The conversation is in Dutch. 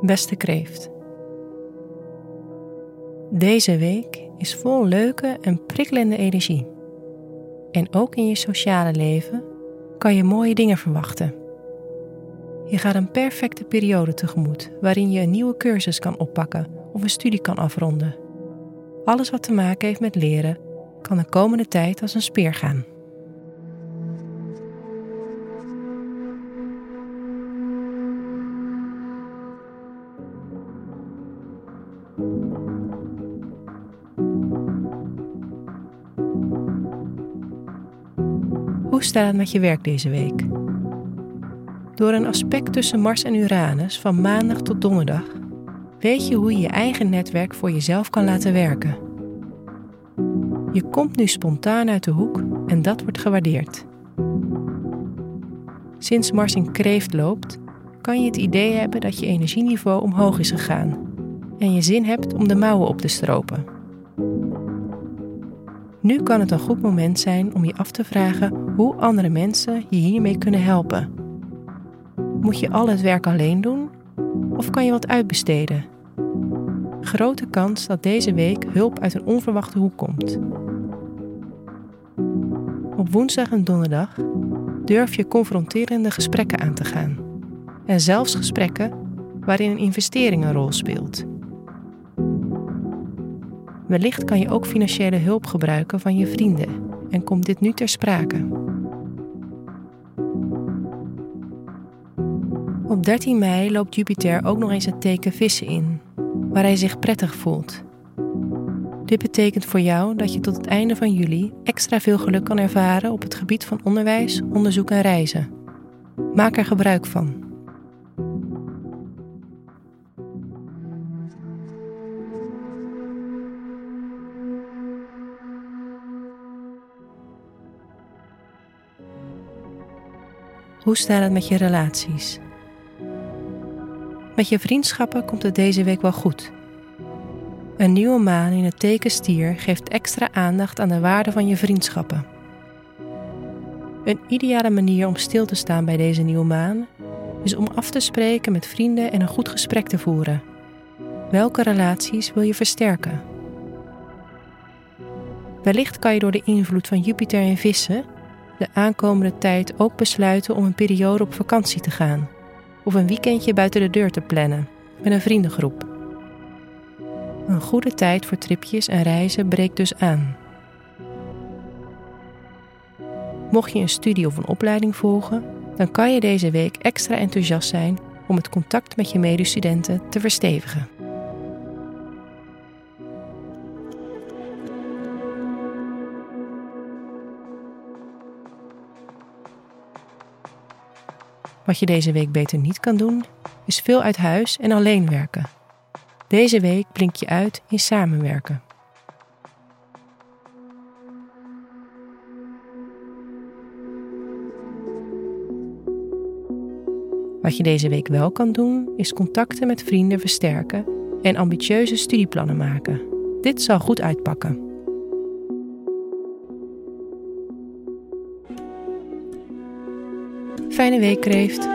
Beste kreeft. Deze week is vol leuke en prikkelende energie. En ook in je sociale leven kan je mooie dingen verwachten. Je gaat een perfecte periode tegemoet waarin je een nieuwe cursus kan oppakken of een studie kan afronden. Alles wat te maken heeft met leren kan de komende tijd als een speer gaan. Hoe staat het met je werk deze week? Door een aspect tussen Mars en Uranus van maandag tot donderdag weet je hoe je je eigen netwerk voor jezelf kan laten werken. Je komt nu spontaan uit de hoek en dat wordt gewaardeerd. Sinds Mars in kreeft loopt, kan je het idee hebben dat je energieniveau omhoog is gegaan en je zin hebt om de mouwen op te stropen. Nu kan het een goed moment zijn om je af te vragen hoe andere mensen je hiermee kunnen helpen. Moet je al het werk alleen doen of kan je wat uitbesteden? Grote kans dat deze week hulp uit een onverwachte hoek komt. Op woensdag en donderdag durf je confronterende gesprekken aan te gaan. En zelfs gesprekken waarin een investering een rol speelt. Wellicht kan je ook financiële hulp gebruiken van je vrienden en komt dit nu ter sprake. Op 13 mei loopt Jupiter ook nog eens het teken vissen in, waar hij zich prettig voelt. Dit betekent voor jou dat je tot het einde van juli extra veel geluk kan ervaren op het gebied van onderwijs, onderzoek en reizen. Maak er gebruik van. Hoe staat het met je relaties? Met je vriendschappen komt het deze week wel goed. Een nieuwe maan in het teken stier geeft extra aandacht aan de waarde van je vriendschappen. Een ideale manier om stil te staan bij deze nieuwe maan is om af te spreken met vrienden en een goed gesprek te voeren. Welke relaties wil je versterken? Wellicht kan je door de invloed van Jupiter in vissen de aankomende tijd ook besluiten om een periode op vakantie te gaan of een weekendje buiten de deur te plannen met een vriendengroep. Een goede tijd voor tripjes en reizen breekt dus aan. Mocht je een studie of een opleiding volgen, dan kan je deze week extra enthousiast zijn om het contact met je medestudenten te verstevigen. Wat je deze week beter niet kan doen, is veel uit huis en alleen werken. Deze week blink je uit in samenwerken. Wat je deze week wel kan doen, is contacten met vrienden versterken en ambitieuze studieplannen maken. Dit zal goed uitpakken. Fijne week, Kreeft.